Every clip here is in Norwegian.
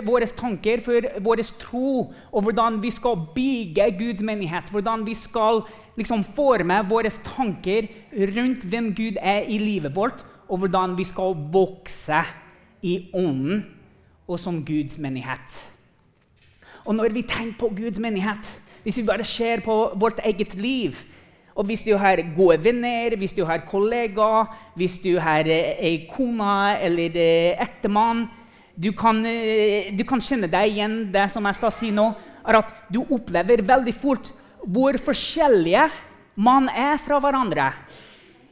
våre tanker, for vår tro, og hvordan vi skal bygge Guds menighet. Hvordan vi skal liksom forme våre tanker rundt hvem Gud er i livet vårt, og hvordan vi skal vokse i ånden og som Guds menighet. Og når vi tenker på Guds menighet, hvis vi bare ser på vårt eget liv og Hvis du har gode venner, hvis du har kollegaer, hvis du har ei kone eller ektemann du kan, eh, du kan, kjenne deg igjen det som jeg skal si nå, er at du opplever veldig fort hvor forskjellige man er fra hverandre.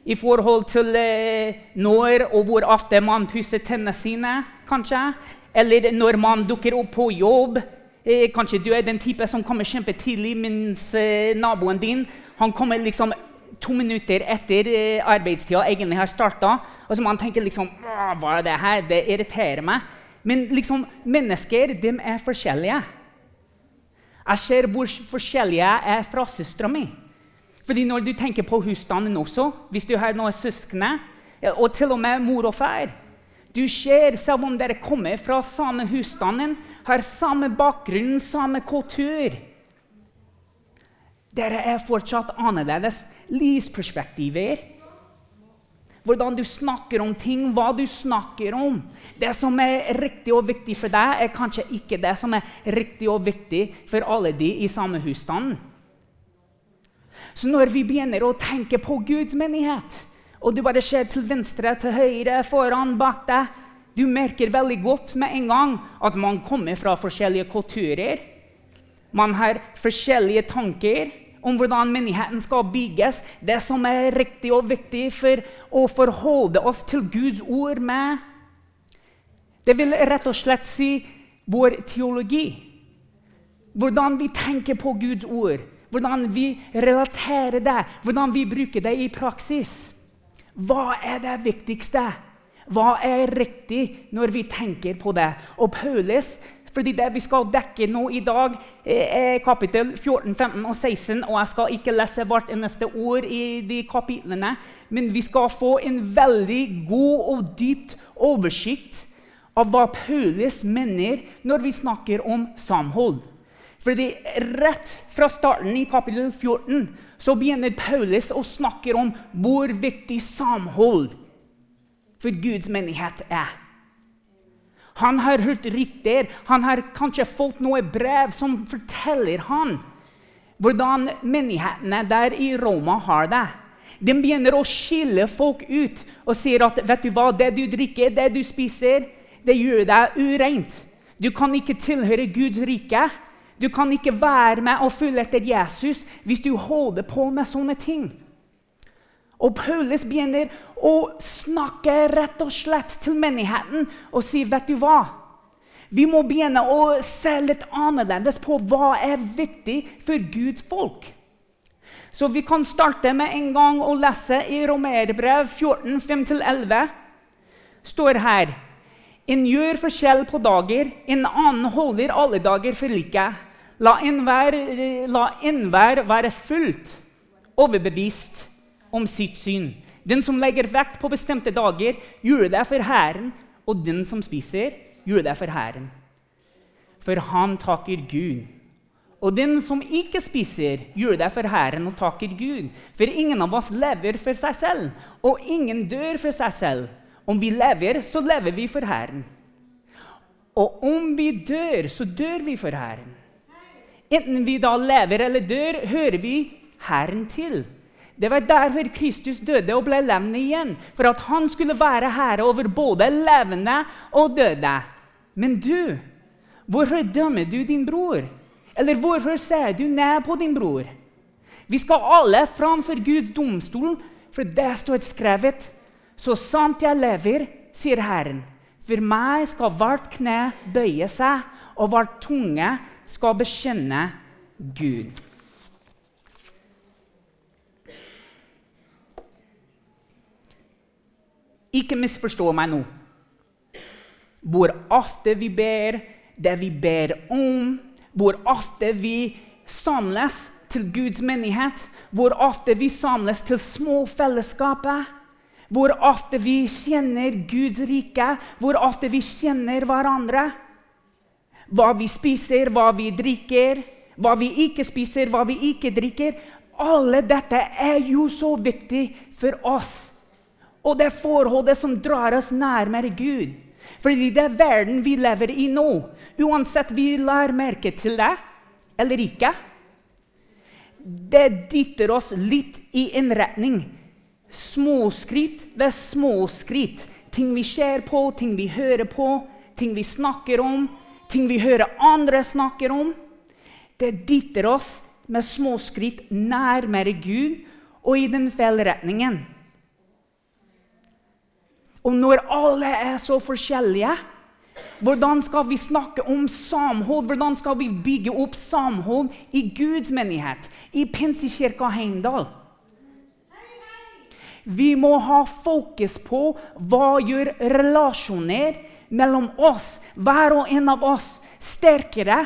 I forhold til eh, når og hvor ofte man pusser tennene sine, kanskje. Eller når man dukker opp på jobb. Eh, kanskje du er den type som kommer kjempetidlig, mens naboen din han kommer liksom to minutter etter arbeidstida egentlig har starta. Og så man tenker liksom Hva er det her? Det irriterer meg. Men liksom, mennesker de er forskjellige. Jeg ser hvor forskjellige jeg er fra søstera mi. Fordi når du tenker på husstanden også, hvis du har noen søsken, og til og med mor og far Du ser, selv om dere kommer fra samme husstanden, har samme bakgrunn, samme kultur Dere er fortsatt annerledes livsperspektiver hvordan du snakker om ting, hva du snakker om. Det som er riktig og viktig for deg, er kanskje ikke det som er riktig og viktig for alle de i samme husstand. Så når vi begynner å tenke på Guds menighet, og du bare ser til venstre, til høyre, foran, bak deg Du merker veldig godt med en gang at man kommer fra forskjellige kulturer. Man har forskjellige tanker om hvordan menigheten skal bygges, det som er riktig og viktig for å forholde oss til Guds ord med. Det vil rett og slett si vår teologi. Hvordan vi tenker på Guds ord, hvordan vi relaterer det, hvordan vi bruker det i praksis. Hva er det viktigste? Hva er riktig når vi tenker på det? Og Paulus fordi det vi skal dekke nå i dag, er kapittel 14, 15 og 16. Og jeg skal ikke lese hvert eneste ord i de kapitlene, men vi skal få en veldig god og dypt oversikt av hva Paulus mener når vi snakker om samhold. Fordi Rett fra starten i kapittel 14 så begynner Paulus å snakke om hvor viktig samhold for Guds menighet er. Han har hørt rykter, han har kanskje fått noe brev som forteller han hvordan menighetene der i Roma har det. De begynner å skille folk ut og sier at vet du hva, det du drikker, det du spiser, det gjør deg ureint. Du kan ikke tilhøre Guds rike. Du kan ikke være med og følge etter Jesus hvis du holder på med sånne ting. Og Paulus begynner å snakke rett og slett til menigheten og si, 'Vet du hva?' Vi må begynne å se litt annerledes på hva er viktig for Guds folk. Så vi kan starte med en gang å lese i Romerbrev 14, 5-11. står her En gjør forskjell på dager, en annen holder alle dager for like. La enhver være fullt overbevist om sitt syn. Den som legger vekt på bestemte dager, gjør det for Herren, og den som spiser, gjør det for Herren. For han takker Gud. Og den som ikke spiser, gjør det for Herren og takker Gud. For ingen av oss lever for seg selv, og ingen dør for seg selv. Om vi lever, så lever vi for Herren. Og om vi dør, så dør vi for Herren. Enten vi da lever eller dør, hører vi Herren til. Det var derfor Kristus døde og ble levende igjen. For at han skulle være herre over både levende og døde. Men du, hvorfor dømmer du din bror? Eller hvorfor ser du ned på din bror? Vi skal alle framfor Guds domstol, for det står skrevet. Så sant jeg lever, sier Herren, for meg skal hvert kne bøye seg, og hvert tunge skal bekjenne Gud. Ikke misforstå meg nå. Hvor ofte vi ber, det vi ber om, hvor ofte vi samles til Guds menighet, hvor ofte vi samles til små fellesskaper, hvor ofte vi kjenner Guds rike, hvor ofte vi kjenner hverandre. hva vi spiser, hva vi drikker, hva vi ikke spiser, hva vi ikke drikker. Alle dette er jo så viktig for oss. Og det er forholdet som drar oss nærmere Gud. Fordi det er verden vi lever i nå. Uansett vi lar merke til det eller ikke. Det dytter oss litt i en retning. Småskritt ved småskritt. Ting vi ser på, ting vi hører på, ting vi snakker om, ting vi hører andre snakker om. Det dytter oss med småskritt nærmere Gud og i den feil retningen. Og når alle er så forskjellige, hvordan skal vi snakke om samhold? Hvordan skal vi bygge opp samhold i Guds menighet, i Pinsekirka Heimdal? Vi må ha fokus på hva gjør relasjoner mellom oss, hver og en av oss, sterkere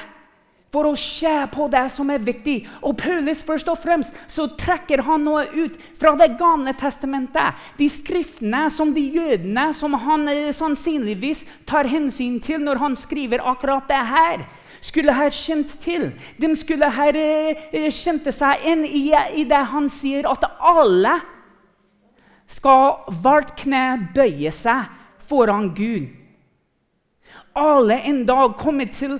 for å se på det som er viktig. Og Paulus først og fremst så trekker han noe ut fra Det gamle testamentet. De skriftene som de jødene som han eh, sannsynligvis tar hensyn til når han skriver akkurat det her, skulle ha kjent til. De skulle ha kjent kjente seg inn i, i det han sier, at alle skal hvert kne bøye seg foran Gud. Alle en dag kommer til å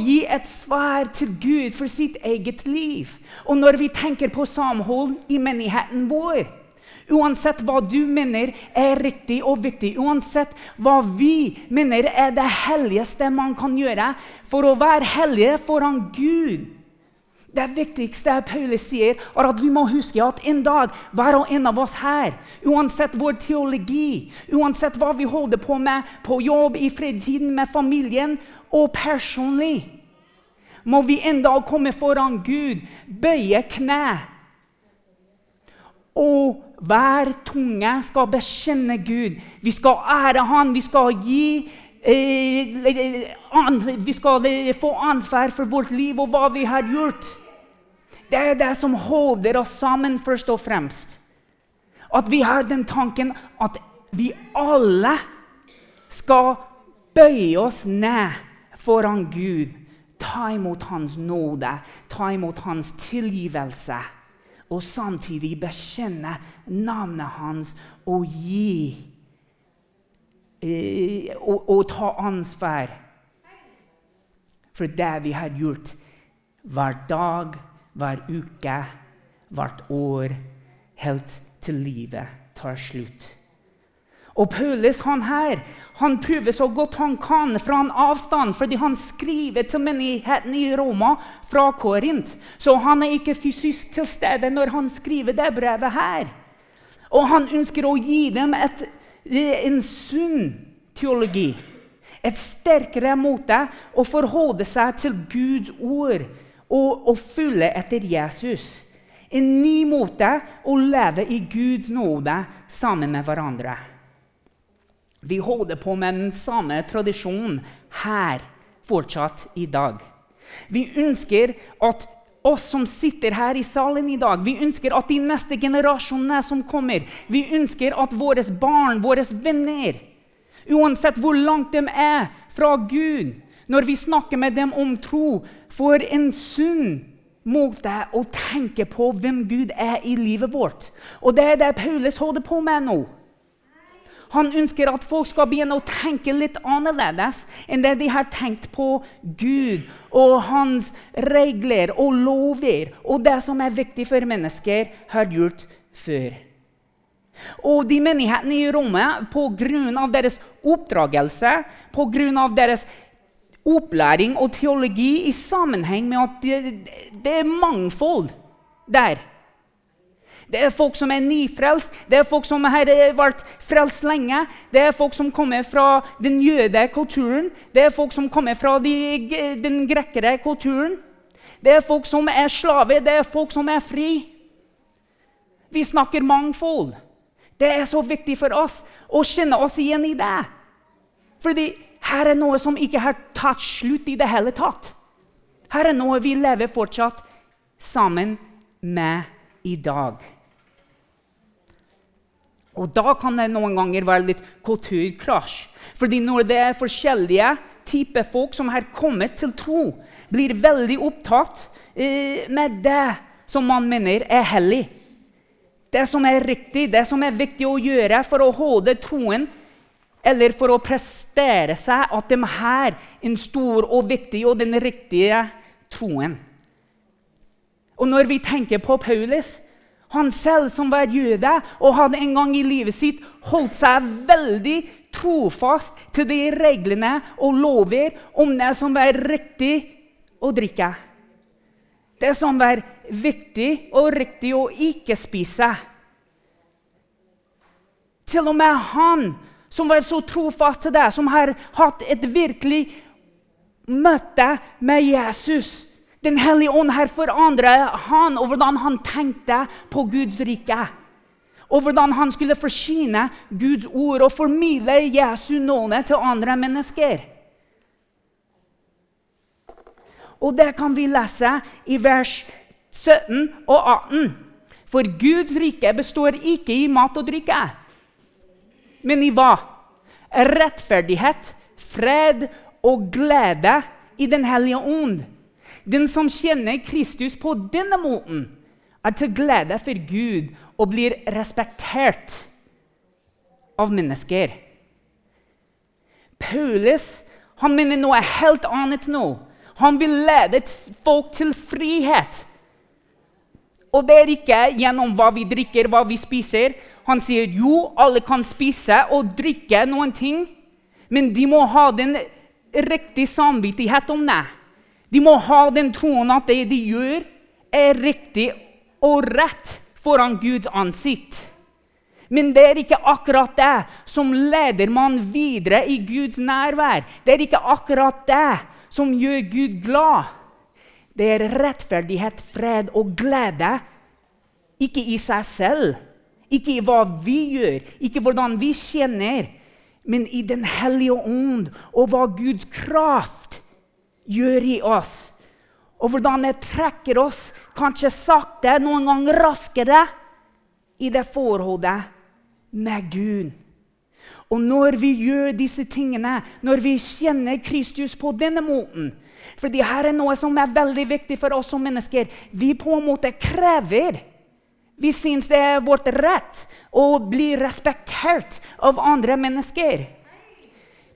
gi et svar til Gud for sitt eget liv. Og når vi tenker på samhold i menigheten vår Uansett hva du mener er riktig og viktig, uansett hva vi mener er det helligste man kan gjøre for å være hellige foran Gud det viktigste Paulus sier, er at vi må huske at en dag, hver og en av oss her, uansett vår teologi, uansett hva vi holder på med på jobb, i fritiden, med familien og personlig, må vi en dag komme foran Gud, bøye kne. Og hver tunge skal bekjenne Gud. Vi skal ære Han, vi skal gi eh, vi skal få ansvar for vårt liv og hva vi har gjort. Det er det som holder oss sammen, først og fremst. At vi har den tanken at vi alle skal bøye oss ned foran Gud. Ta imot Hans nåde, ta imot Hans tilgivelse. Og samtidig bekjenne navnet Hans og gi eh, og, og ta ansvar for det vi har gjort hver dag hver uke, hvert år, helt til livet tar slutt. Og Paulus han her, han prøver så godt han kan fra en avstand, fordi han skriver til menigheten i Roma fra Korint. Så han er ikke fysisk til stede når han skriver det brevet her. Og han ønsker å gi dem et, en sunn teologi. Et sterkere måte å forholde seg til Guds ord og å følge etter Jesus. En ny måte å leve i Guds nåde sammen med hverandre. Vi holder på med den samme tradisjonen her fortsatt i dag. Vi ønsker at oss som sitter her i salen i dag, vi ønsker at de neste generasjonene som kommer, vi ønsker at våre barn, våre venner, uansett hvor langt de er fra Gud, når vi snakker med dem om tro, får en sunn måte å tenke på hvem Gud er i livet vårt. Og det er det Paulus holder på med nå. Han ønsker at folk skal begynne å tenke litt annerledes enn det de har tenkt på Gud og hans regler og lover og det som er viktig for mennesker, har gjort før. Og de menighetene i rommet, pga. deres oppdragelse, pga. deres opplæring og teologi i sammenheng med at det, det er mangfold der. Det er folk som er nyfrelst, det er folk som har vært frelst lenge. Det er folk som kommer fra den jøde kulturen, det er folk som kommer fra de, den grekkere kulturen. Det er folk som er slave, det er folk som er fri. Vi snakker mangfold. Det er så viktig for oss å kjenne oss igjen i det. Fordi her er noe som ikke har tatt slutt i det hele tatt. Her er noe vi lever fortsatt sammen med i dag. Og da kan det noen ganger være litt kulturkrasj. Fordi når det er forskjellige type folk som har kommet til tro, blir veldig opptatt eh, med det som man mener er hellig. Det som er riktig, det som er viktig å gjøre for å holde troen, eller for å prestere seg at de har en stor og viktig og den riktige troen. Og når vi tenker på Paulus, han selv som var jøde og hadde en gang i livet sitt holdt seg veldig trofast til de reglene og lover om det som var riktig å drikke. Det som var viktig og riktig å ikke spise. Til og med han som var så trofast til det, som har hatt et virkelig møte med Jesus. Den hellige ånd her forandret han og hvordan han tenkte på Guds rike. Og hvordan han skulle forsyne Guds ord og formidle Jesu nåde til andre mennesker. Og det kan vi lese i vers 17 og 18. For Guds rike består ikke i mat og drikke, men i hva? Rettferdighet, fred og glede i Den hellige ånd. Den som kjenner Kristus på denne måten, er til glede for Gud og blir respektert av mennesker. Paulus han mener noe helt annet nå. Han vil lede folk til frihet. Og det er ikke gjennom hva vi drikker, hva vi spiser. Han sier jo, alle kan spise og drikke noen ting, men de må ha den riktige samvittighet om det. De må ha den troen at det de gjør, er riktig og rett foran Guds ansikt. Men det er ikke akkurat det som leder man videre i Guds nærvær. Det er ikke akkurat det som gjør Gud glad. Det er rettferdighet, fred og glede. Ikke i seg selv, ikke i hva vi gjør, ikke hvordan vi kjenner, men i Den hellige ånd og hva Guds kraft gjør i oss. Og hvordan det trekker oss, kanskje sakte, noen ganger raskere, i det forholdet med Gud. Og når vi gjør disse tingene, når vi kjenner Kristus på denne måten For det her er noe som er veldig viktig for oss som mennesker. Vi på en måte krever Vi syns det er vårt rett å bli respektert av andre mennesker.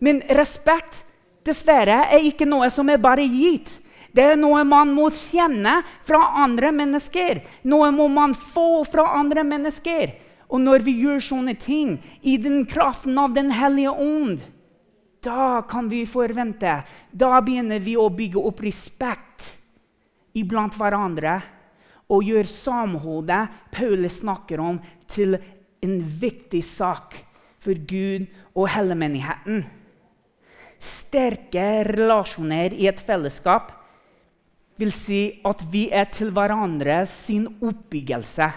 Men respekt dessverre er ikke noe som er bare gitt. Det er noe man må kjenne fra andre mennesker. Noe må man få fra andre mennesker. Og når vi gjør sånne ting i den kraften av Den hellige ånd, da kan vi forvente Da begynner vi å bygge opp respekt iblant hverandre og gjøre samholdet Paulus snakker om, til en viktig sak for Gud og hele menigheten sterke relasjoner i et fellesskap vil si at vi er til hverandre sin oppbyggelse.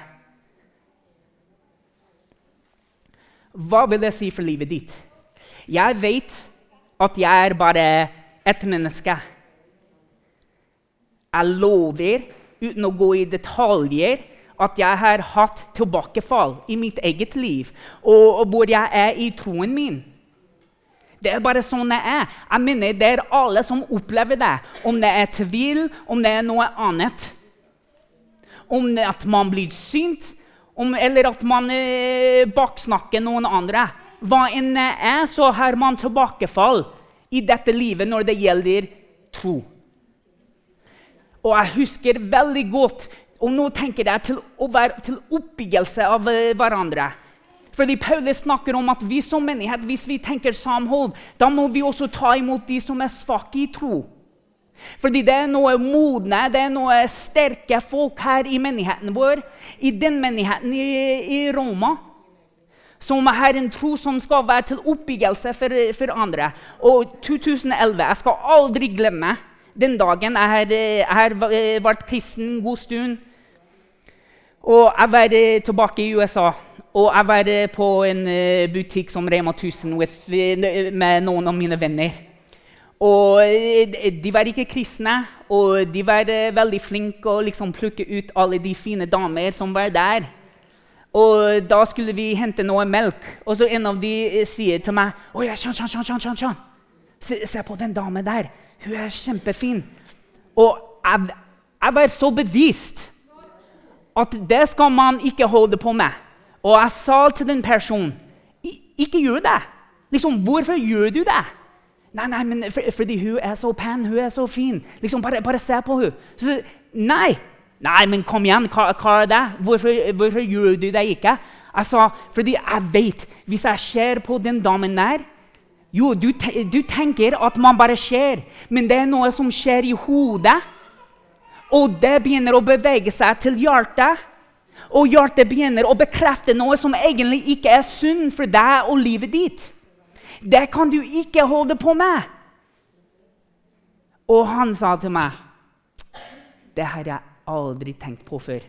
Hva vil det si for livet ditt? Jeg vet at jeg er bare ett menneske. Jeg lover, uten å gå i detaljer, at jeg har hatt tilbakefall i mitt eget liv, og hvor jeg er i troen min. Det er bare sånn det er. Jeg mener Det er alle som opplever det. Om det er tvil, om det er noe annet. Om at man blir synt, om, eller at man eh, baksnakker noen andre. Hva enn det er, så har man tilbakefall i dette livet når det gjelder tro. Og jeg husker veldig godt Og nå tenker jeg til, til oppbyggelse av eh, hverandre. Fordi Paulus snakker om at vi som menighet, hvis vi tenker samhold, da må vi også ta imot de som er svake i tro. Fordi det er noe modne, det er noe sterke folk her i menigheten vår. I den menigheten i, i Roma. Som har en tro som skal være til oppbyggelse for, for andre. Og 2011 Jeg skal aldri glemme den dagen jeg har, vært kristen en god stund. Og jeg var tilbake i USA. Og jeg var eh, på en eh, butikk som Rema 1000 With med noen av mine venner. Og De var ikke kristne, og de var veldig flinke å liksom plukke ut alle de fine damer som var der. Og Da skulle vi hente noe melk, og så en av de sier til meg ja, Sean, Sean, Sean, Sean, Sean. Se, se på den damen der. Hun er kjempefin. Og jeg, jeg var så bevisst at det skal man ikke holde på med. Og jeg sa til den personen ikke gjør det. Liksom, Hvorfor gjør du det? Nei, nei, men for, fordi hun er så pen, hun er så fin. Liksom, Bare, bare se på henne. Så, nei, nei, men kom igjen, hva, hva er det? Hvorfor, hvorfor gjør du det ikke? Jeg sa fordi jeg vet hvis jeg ser på den damen der Jo, du, du tenker at man bare skjer, men det er noe som skjer i hodet. Og det begynner å bevege seg til hjertet. Og hjertet begynner å bekrefte noe som egentlig ikke er synd for deg og livet ditt. Det kan du ikke holde på med. Og han sa til meg Det har jeg aldri tenkt på før.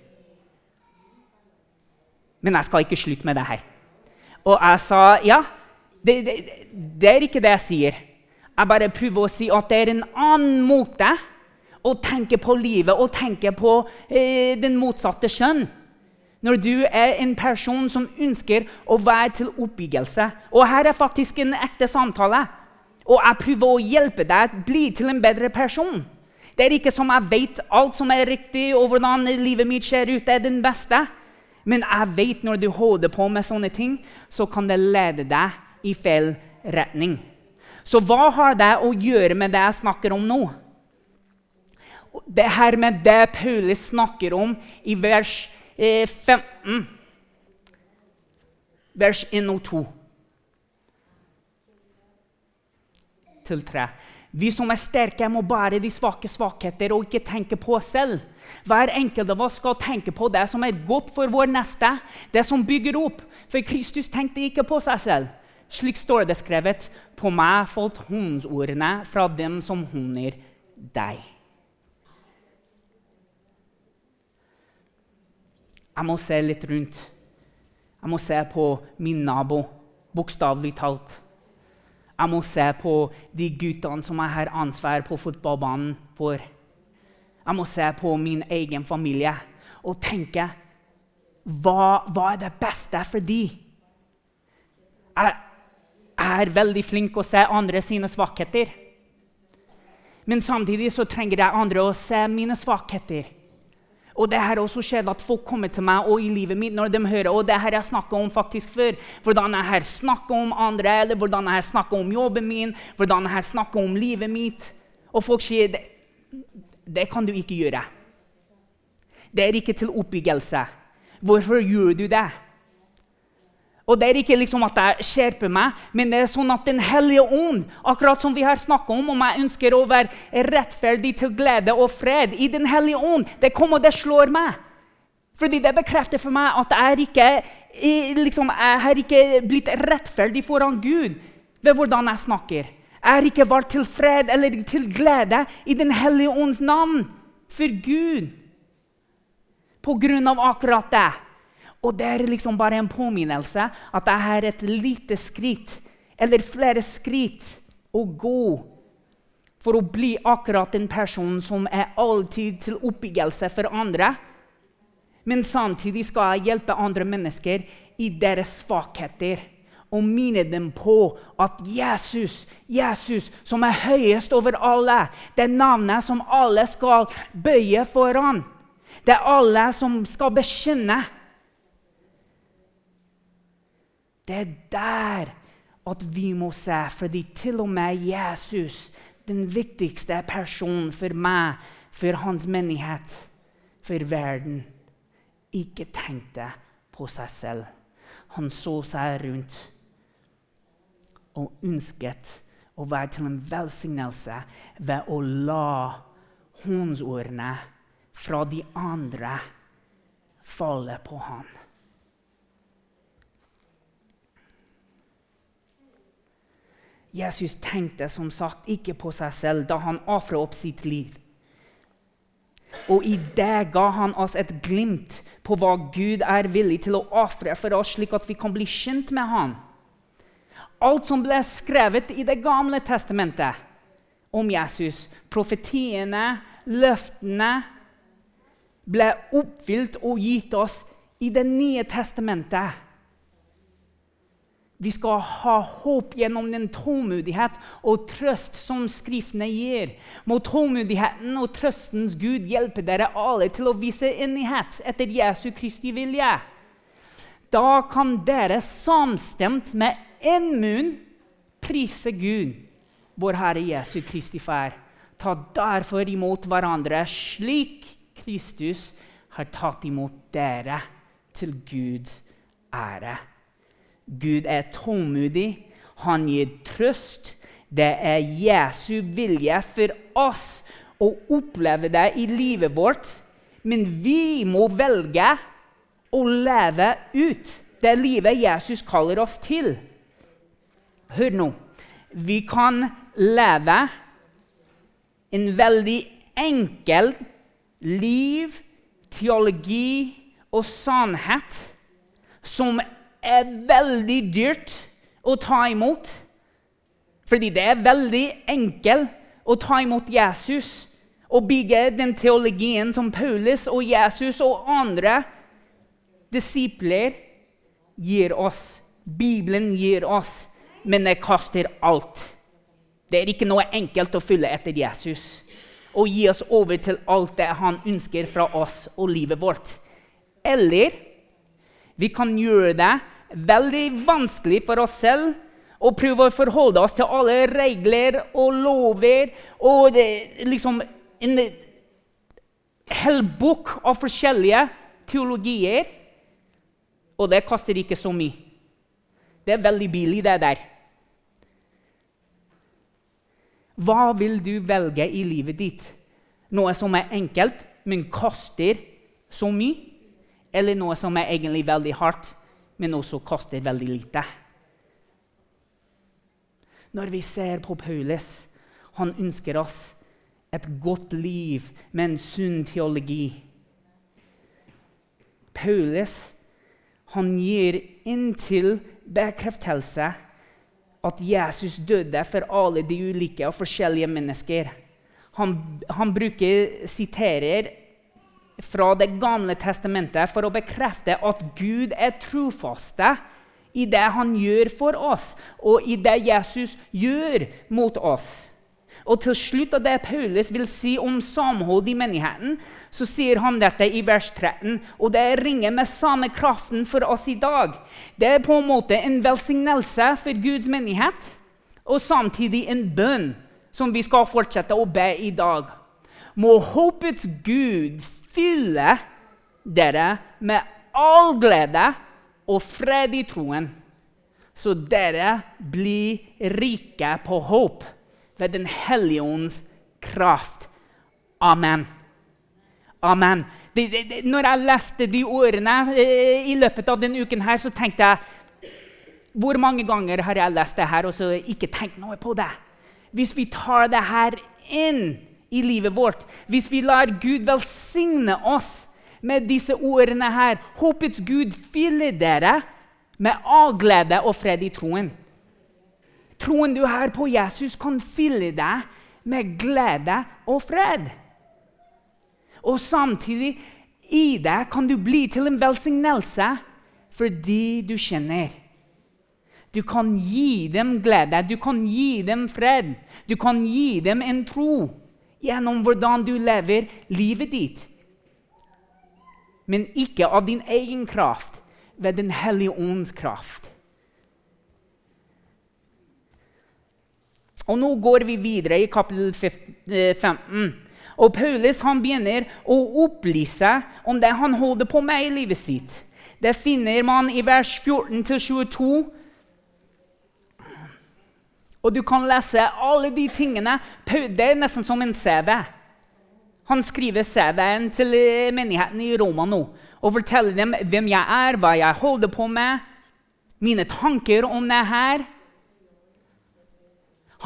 Men jeg skal ikke slutte med det her. Og jeg sa ja, det, det, er ikke det jeg sier. Jeg bare prøver å si at det er en annen måte å tenke på livet og tenke på eh, den motsatte kjønn. Når du er en person som ønsker å være til oppbyggelse. Og her er faktisk en ekte samtale. Og jeg prøver å hjelpe deg å bli til en bedre person. Det er ikke som jeg vet alt som er riktig, og hvordan livet mitt ser ut, er den beste. Men jeg vet når du holder på med sånne ting, så kan det lede deg i feil retning. Så hva har det å gjøre med det jeg snakker om nå? det her med det Paulus snakker om i vers 15, eh, vers 1 og 2 til 3. Vi som er sterke, må bære de svake svakheter og ikke tenke på oss selv. Hver enkelt av oss skal tenke på det som er godt for vår neste, det som bygger opp. For Kristus tenkte ikke på seg selv. Slik står det skrevet. På meg falt håndsordene fra dem som håner deg. Jeg må se litt rundt. Jeg må se på min nabo, bokstavelig talt. Jeg må se på de guttene som jeg har ansvar på fotballbanen for. Jeg må se på min egen familie og tenke hva, hva er det beste for dem? Er veldig flink å se andre sine svakheter. Men samtidig så trenger jeg andre å se mine svakheter. Og det har også skjedd at folk kommer til meg og i livet mitt når de hører og det har jeg snakka om faktisk før. Hvordan jeg har snakka om andre, eller hvordan jeg har snakka om jobben min, hvordan jeg har snakka om livet mitt. Og folk sier det, det kan du ikke gjøre. Det er ikke til oppbyggelse. Hvorfor gjør du det? Og det er ikke liksom at jeg skjerper meg, men det er sånn at Den hellige ånd, akkurat som vi har snakka om, om jeg ønsker å være rettferdig til glede og fred i Den hellige ånd, det kommer og det slår meg. Fordi det bekrefter for meg at jeg, ikke, liksom, jeg har ikke blitt rettferdig foran Gud ved hvordan jeg snakker. Jeg har ikke vært til fred eller til glede i Den hellige ånds navn for Gud. På grunn av akkurat det. Og det er liksom bare en påminnelse at jeg har et lite skritt, eller flere skritt, å gå for å bli akkurat den personen som er alltid til oppbyggelse for andre. Men samtidig skal jeg hjelpe andre mennesker i deres svakheter og minne dem på at Jesus, Jesus som er høyest over alle, det navnet som alle skal bøye foran, det er alle som skal bekjenne Det er der at vi må se, fordi til og med Jesus, den viktigste personen for meg, for hans menighet, for verden, ikke tenkte på seg selv. Han så seg rundt og ønsket å være til en velsignelse ved å la håndsordene fra de andre falle på ham. Jesus tenkte som sagt ikke på seg selv da han ofra opp sitt liv. Og i det ga han oss et glimt på hva Gud er villig til å ofre for oss, slik at vi kan bli kjent med ham. Alt som ble skrevet i Det gamle testamentet om Jesus, profetiene, løftene, ble oppfylt og gitt oss i Det nye testamentet. Vi skal ha håp gjennom den tålmodighet og trøst som Skriftene gir. Må tålmodigheten og trøstens Gud hjelpe dere alle til å vise enighet etter Jesu Kristi vilje. Da kan dere samstemt med én munn prise Gud, vår Herre Jesu Kristi Far. Ta derfor imot hverandre slik Kristus har tatt imot dere, til Guds ære. Gud er tålmodig. Han gir trøst. Det er Jesu vilje for oss å oppleve det i livet vårt. Men vi må velge å leve ut det livet Jesus kaller oss til. Hør nå. Vi kan leve en veldig enkel liv, teologi og sannhet som er veldig dyrt å ta imot. Fordi det er veldig enkelt å ta imot Jesus og bygge den teologien som Paulus og Jesus og andre disipler gir oss. Bibelen gir oss, men det koster alt. Det er ikke noe enkelt å følge etter Jesus og gi oss over til alt det han ønsker fra oss og livet vårt. Eller vi kan gjøre det veldig vanskelig for oss selv å prøve å forholde oss til alle regler og lover og det, liksom en hel bok av forskjellige teologier. Og det koster ikke så mye. Det er veldig billig, det der. Hva vil du velge i livet ditt? Noe som er enkelt, men koster så mye? eller noe som er egentlig veldig hardt, men også koster veldig lite. Når vi ser på Paulus, han ønsker oss et godt liv med en sunn teologi. Paulus han gir inntil bekreftelse at Jesus døde for alle de ulike og forskjellige mennesker. Han, han bruker, siterer fra Det gamle testamentet for å bekrefte at Gud er trofaste i det han gjør for oss, og i det Jesus gjør mot oss. Og til slutt av det Paulus vil si om samhold i menigheten, så sier han dette i vers 13, og det ringer med samme kraften for oss i dag. Det er på en måte en velsignelse for Guds menighet, og samtidig en bønn som vi skal fortsette å be i dag. Må håpets Gud fylle dere med all glede og fred i troen, så dere blir rike på håp ved Den hellige ånds kraft. Amen. Amen. De, de, de, når jeg leste de ordene eh, i løpet av denne uken, her, så tenkte jeg Hvor mange ganger har jeg lest det her og så ikke tenkt noe på det? Hvis vi tar det her inn i livet vårt, hvis vi lar Gud velsigne oss med disse ordene her Håpets Gud fyller dere med avglede og fred i troen. Troen du har på Jesus, kan fylle deg med glede og fred. Og samtidig i det kan du bli til en velsignelse fordi du kjenner. Du kan gi dem glede, du kan gi dem fred, du kan gi dem en tro gjennom hvordan du lever livet ditt. Men ikke av din egen kraft, ved Den hellige ånds kraft. Og Nå går vi videre i kapittel 15. Eh, Og Paulus han begynner å opplyse om det han holder på med i livet sitt. Det finner man i vers 14-22 og du kan lese alle de tingene. Det er nesten som en CV. Han skriver CV-en til eh, menigheten i Roma nå og forteller dem hvem jeg er, hva jeg holder på med, mine tanker om det her.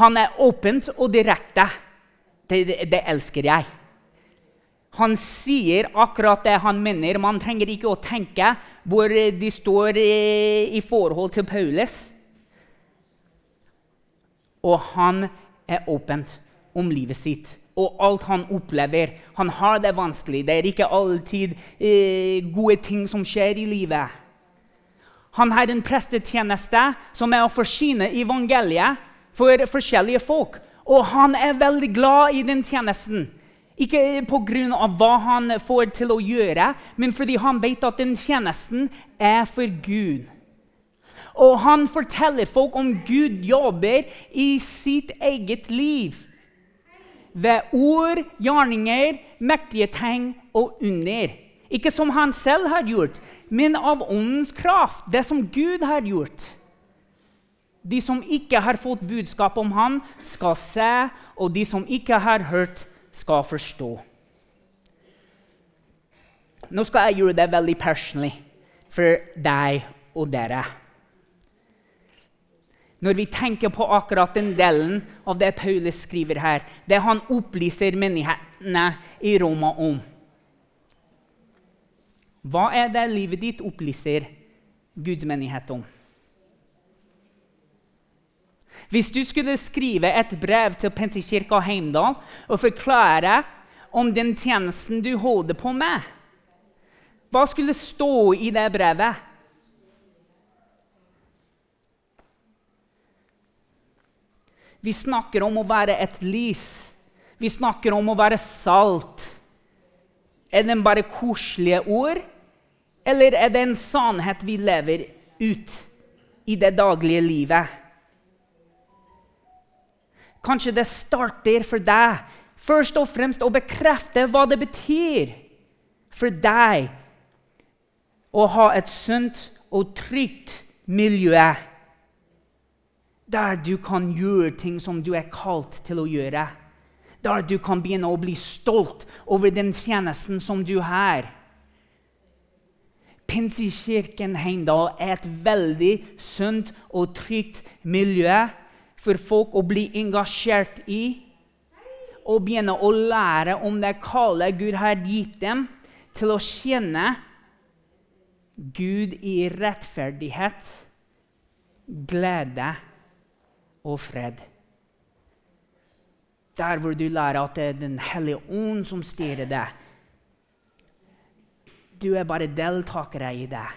Han er åpent og direkte. Det, det, det, elsker jeg. Han sier akkurat det han mener. Man trenger ikke å tenke hvor de står i, i forhold til Paulus. Og han er åpent om livet sitt og alt han opplever. Han har det vanskelig. Det er ikke alltid eh, gode ting som skjer i livet. Han har en prestetjeneste som er å forsyne evangeliet for forskjellige folk. Og han er veldig glad i den tjenesten. Ikke pga. hva han får til å gjøre, men fordi han vet at den tjenesten er for Gud. Og han forteller folk om Gud jobber i sitt eget liv. Ved ord, gjerninger, mektige tegn og under. Ikke som han selv har gjort, men av åndens kraft. Det som Gud har gjort. De som ikke har fått budskap om han, skal se, og de som ikke har hørt, skal forstå. Nå skal jeg gjøre det veldig personlig for deg og dere. Når vi tenker på akkurat den delen av det Paulus skriver her, det han opplyser menighetene i Roma om Hva er det livet ditt opplyser Guds menighet om? Hvis du skulle skrive et brev til Pentekirka Heimdal og forklare om den tjenesten du holder på med, hva skulle stå i det brevet? Vi snakker om å være et lys. Vi snakker om å være salt. Er det bare koselige ord, eller er det en sannhet vi lever ut i det daglige livet? Kanskje det starter for deg først og fremst å bekrefte hva det betyr for deg å ha et sunt og trygt miljø der du kan gjøre ting som du er kalt til å gjøre. Der du kan begynne å bli stolt over den tjenesten som du har. Pinsekirken Heimdal er et veldig sunt og trygt miljø for folk å bli engasjert i og begynne å lære om det kallet Gud har gitt dem, til å kjenne Gud i rettferdighet, glede og fred. Der hvor du lærer at det er Den hellige ånd som styrer deg. Du er bare deltakere i det.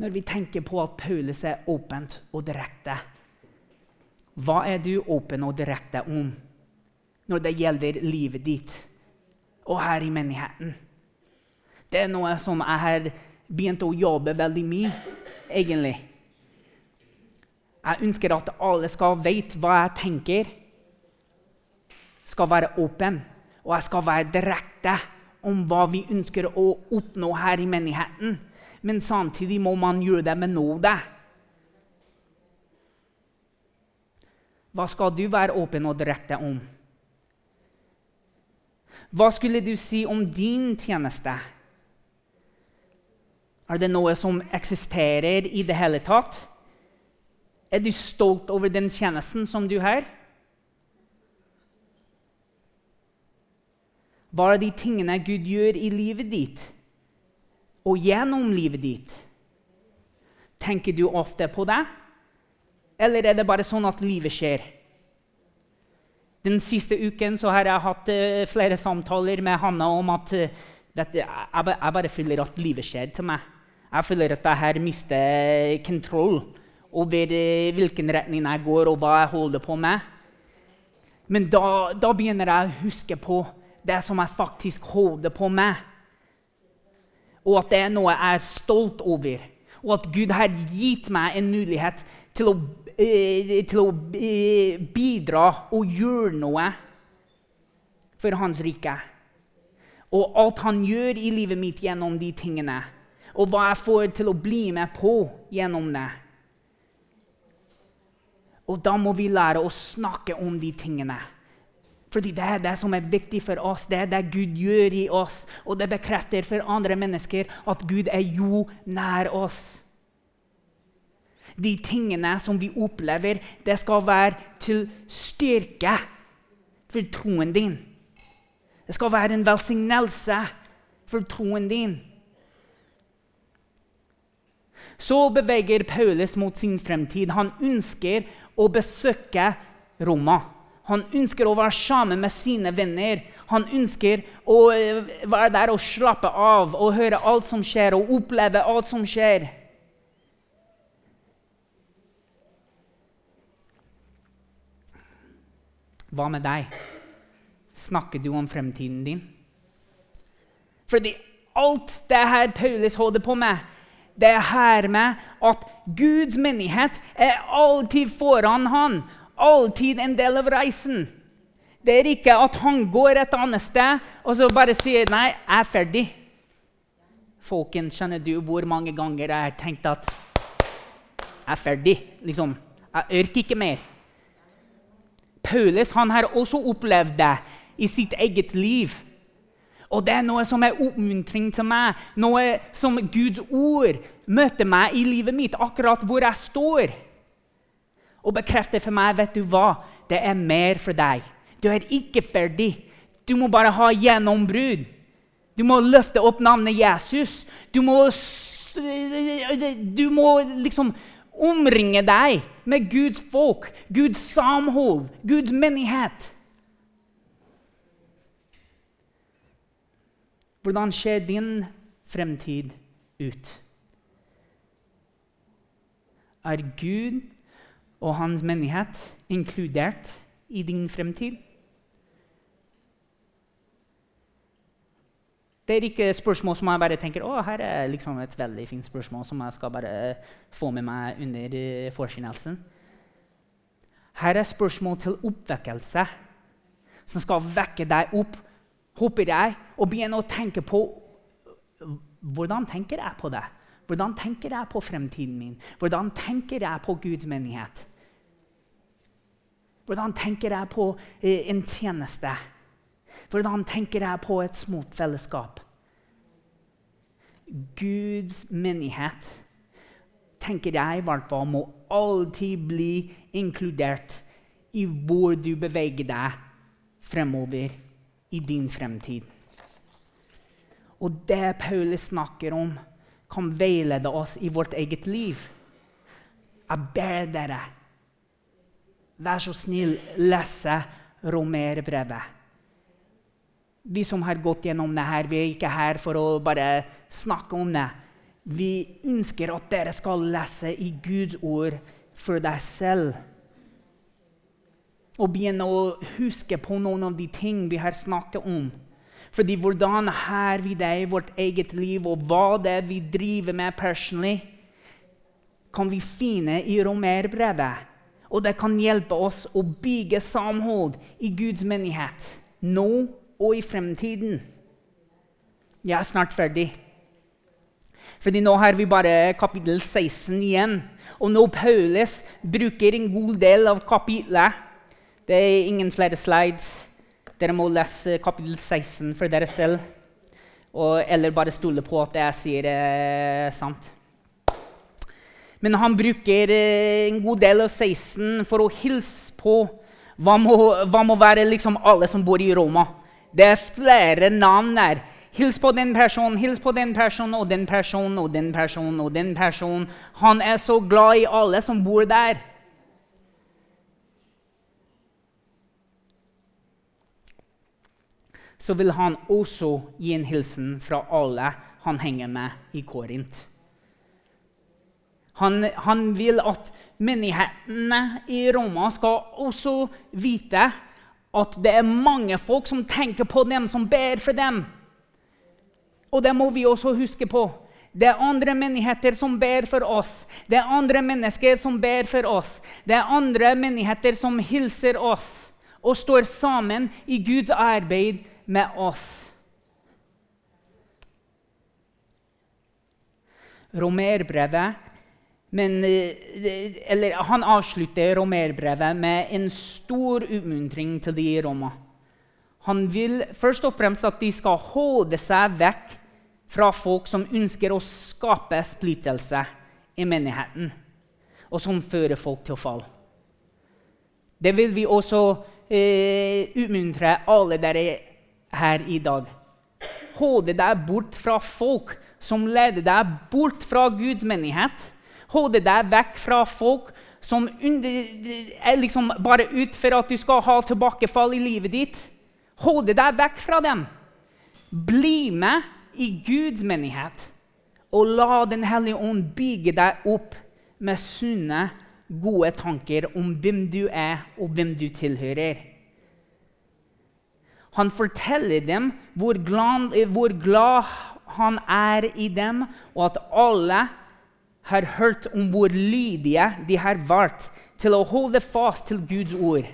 når vi tenker på at Paulus er åpent og direkte. Hva er du åpen og direkte om når det gjelder livet ditt og her i menigheten? Det er noe som jeg har begynt å jobbe veldig mye, egentlig. Jeg ønsker at alle skal vite hva jeg tenker. Skal være åpen, og jeg skal være direkte om hva vi ønsker å oppnå her i menigheten men samtidig må man gjøre det med nåde. Hva skal du være åpen og direkte om? Hva skulle du si om din tjeneste? Er det noe som eksisterer i det hele tatt? Er du stolt over den tjenesten som du har? Hva er de tingene Gud gjør i livet ditt? og gjennom livet ditt. Tenker du ofte på det, eller er det bare sånn at livet skjer? Den siste uken har jeg hatt uh, flere samtaler med Hanna om at uh, dette, jeg, bare føler at livet skjer til meg. Jeg føler at jeg har mistet kontroll over uh, hvilken retning jeg går, og hva jeg holder på med. Men da, da begynner jeg å huske på det som jeg faktisk holder på med og at det er noe jeg er stolt over. Og at Gud har gitt meg en mulighet til å, eh, til å eh, bidra og gjøre noe for Hans rike. Og alt han gjør i livet mitt gjennom de tingene. Og hva jeg får til å bli med på gjennom det. Og da må vi lære å snakke om de tingene. Fordi det er det som er viktig for oss, det er det Gud gjør i oss. Og det bekrefter for andre mennesker at Gud er jo nær oss. De tingene som vi opplever, det skal være til styrke for troen din. Det skal være en velsignelse for troen din. Så beveger Paulus mot sin fremtid. Han ønsker å besøke Roma. Han ønsker å være sammen med sine venner. Han ønsker å eh, være der og slappe av og høre alt som skjer, og oppleve alt som skjer. Hva med deg? Snakker du om fremtiden din? Fordi alt det her Paulus holder på med, det er her med at Guds menighet er alltid foran han. Alltid en del av reisen. Det er ikke at han går et annet sted og så bare sier 'nei, jeg er ferdig'. Folkens, skjønner du hvor mange ganger jeg har tenkt at 'jeg er ferdig'? Liksom, Jeg orker ikke mer. Paulus han har også opplevd det i sitt eget liv. Og det er noe som er oppmuntring til meg, noe som Guds ord møter meg i livet mitt, akkurat hvor jeg står. Og bekrefter for meg vet du hva, det er mer for deg. Du er ikke ferdig. Du må bare ha gjennombrudd. Du må løfte opp navnet Jesus. Du må, du må liksom omringe deg med Guds folk, Guds samhold, Guds menighet. Hvordan ser din fremtid ut? Er Gud og hans menighet inkludert i din fremtid? Det er ikke spørsmål som jeg bare tenker å, her er liksom et veldig fint spørsmål som jeg skal bare få med meg under uh, forkynnelsen. Her er spørsmål til oppvekkelse, som skal vekke deg opp, håper jeg, og begynne å tenke på hvordan tenker jeg på det? Hvordan tenker jeg på fremtiden min? Hvordan tenker jeg på Guds menighet? Hvordan tenker jeg på uh, en tjeneste? Hvordan tenker jeg på et smått fellesskap? Guds menighet tenker jeg i hvert fall må alltid bli inkludert i hvor du beveger deg fremover i din fremtid. Og det Paulus snakker om, kan veilede oss i vårt eget liv. Jeg ber dere, vær så snill, lese romerbrevet vi som har gått gjennom det her, vi er ikke her for å bare snakke om det. Vi ønsker at dere skal lese i Guds ord for deg selv. Og begynne å huske på noen av de ting vi har snakket om. Fordi hvordan har vi det i vårt eget liv, og hva det er vi driver med personlig, kan vi finne i romerbrevet. Og det kan hjelpe oss å bygge samhold i Guds menighet nå og i fremtiden. Jeg er snart ferdig. Fordi nå har vi bare kapittel 16 igjen. Og nå Paulus bruker en god del av kapitlet Det er ingen flere slides. Dere må lese kapittel 16 for dere selv. Og, eller bare stole på at jeg sier, er eh, sant. Men han bruker eh, en god del av 16 for å hilse på hva må, hva må være liksom alle som bor i Roma. Det er flere navn der. Hils på den personen, hils på den personen og den personen og den personen og den personen. Han er så glad i alle som bor der. Så vil han også gi en hilsen fra alle han henger med i Korint. Han, han vil at menighetene i Roma skal også vite at det er mange folk som tenker på dem, som ber for dem. Og det må vi også huske på. Det er andre menigheter som ber for oss. Det er andre mennesker som ber for oss. Det er andre menigheter som hilser oss og står sammen i Guds arbeid med oss. Romerbrevet men, eh, eller, han avslutter romerbrevet med en stor utmuntring til de i Roma. Han vil først og fremst at de skal holde seg vekk fra folk som ønsker å skape splittelse i menigheten, og som fører folk til fall. Det vil vi også eh, utmuntre alle dere her i dag. Holde deg bort fra folk som leder deg bort fra Guds menighet Holde deg vekk fra folk som er liksom bare ut for at du skal ha tilbakefall i livet ditt, holde deg vekk fra dem. Bli med i Guds menighet, og la Den hellige ånd bygge deg opp med sunne, gode tanker om hvem du er, og hvem du tilhører. Han forteller dem hvor glad, hvor glad han er i dem, og at alle har hørt om hvor lydige de har vært til å holde fast til Guds ord.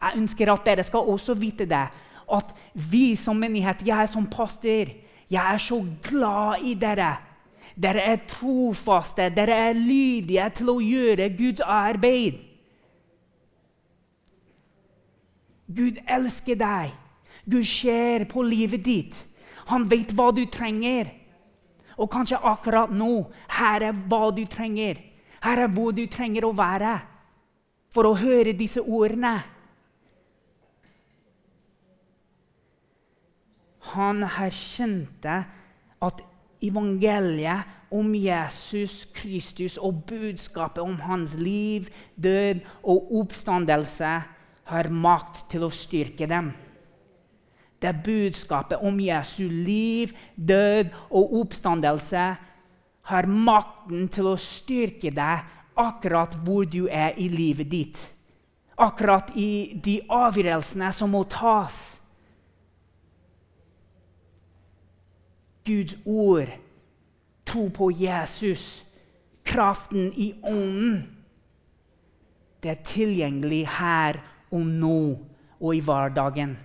Jeg ønsker at dere skal også vite det, at vi som menighet, jeg som pastor, jeg er så glad i dere. Dere er trofaste, dere er lydige til å gjøre Guds arbeid. Gud elsker deg. Gud ser på livet ditt. Han vet hva du trenger. Og kanskje akkurat nå her er hva du trenger. Her er hvor du trenger å være for å høre disse ordene. Han erkjente at evangeliet om Jesus Kristus og budskapet om hans liv, død og oppstandelse har makt til å styrke dem. Det budskapet om Jesu liv, død og oppstandelse har makten til å styrke deg akkurat hvor du er i livet ditt. Akkurat i de avgjørelsene som må tas. Guds ord, tro på Jesus, kraften i ånden. Det er tilgjengelig her og nå og i hverdagen.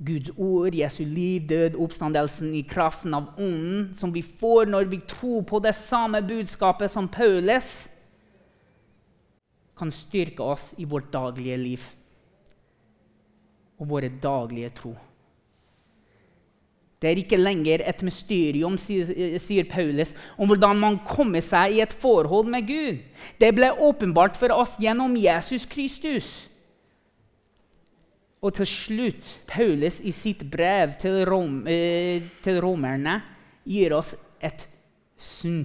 Guds ord, Jesu liv, død, oppstandelsen i kraften av ånden, som vi får når vi tror på det samme budskapet som Paulus, kan styrke oss i vårt daglige liv og våre daglige tro. Det er ikke lenger et mysterium, sier Paulus, om hvordan man kommer seg i et forhold med Gud. Det ble åpenbart for oss gjennom Jesus Kristus. Og til slutt, Paulus i sitt brev til, rom, eh, til romerne gir oss et sunn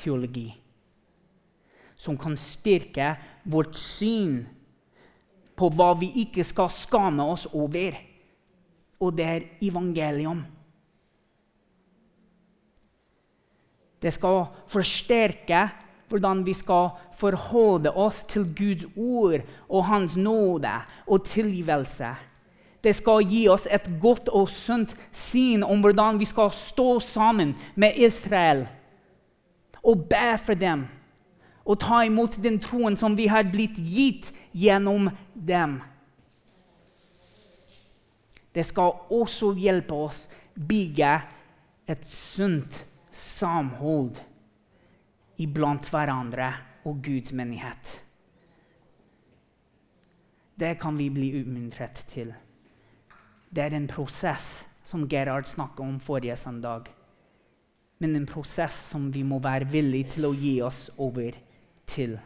teologi som kan styrke vårt syn på hva vi ikke skal skamme oss over. Og det er evangelium. Det skal forsterke hvordan vi skal forholde oss til Guds ord og Hans nåde og tilgivelse. Det skal gi oss et godt og sunt syn om hvordan vi skal stå sammen med Israel og be for dem og ta imot den troen som vi har blitt gitt gjennom dem. Det skal også hjelpe oss bygge et sunt samhold iblant hverandre og Guds menighet. Det kan vi bli utmuntret til. Det er en prosess som Gerhard snakket om forrige søndag. Men en prosess som vi må være villige til å gi oss over til.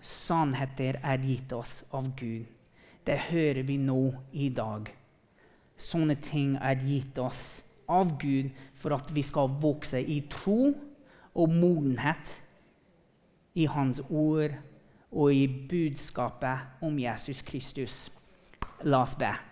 Sannheter er gitt oss av Gud. Det hører vi nå i dag. Sånne ting er gitt oss av Gud for at vi skal vokse i tro og modenhet i Hans ord og i budskapet om Jesus Kristus. La oss be.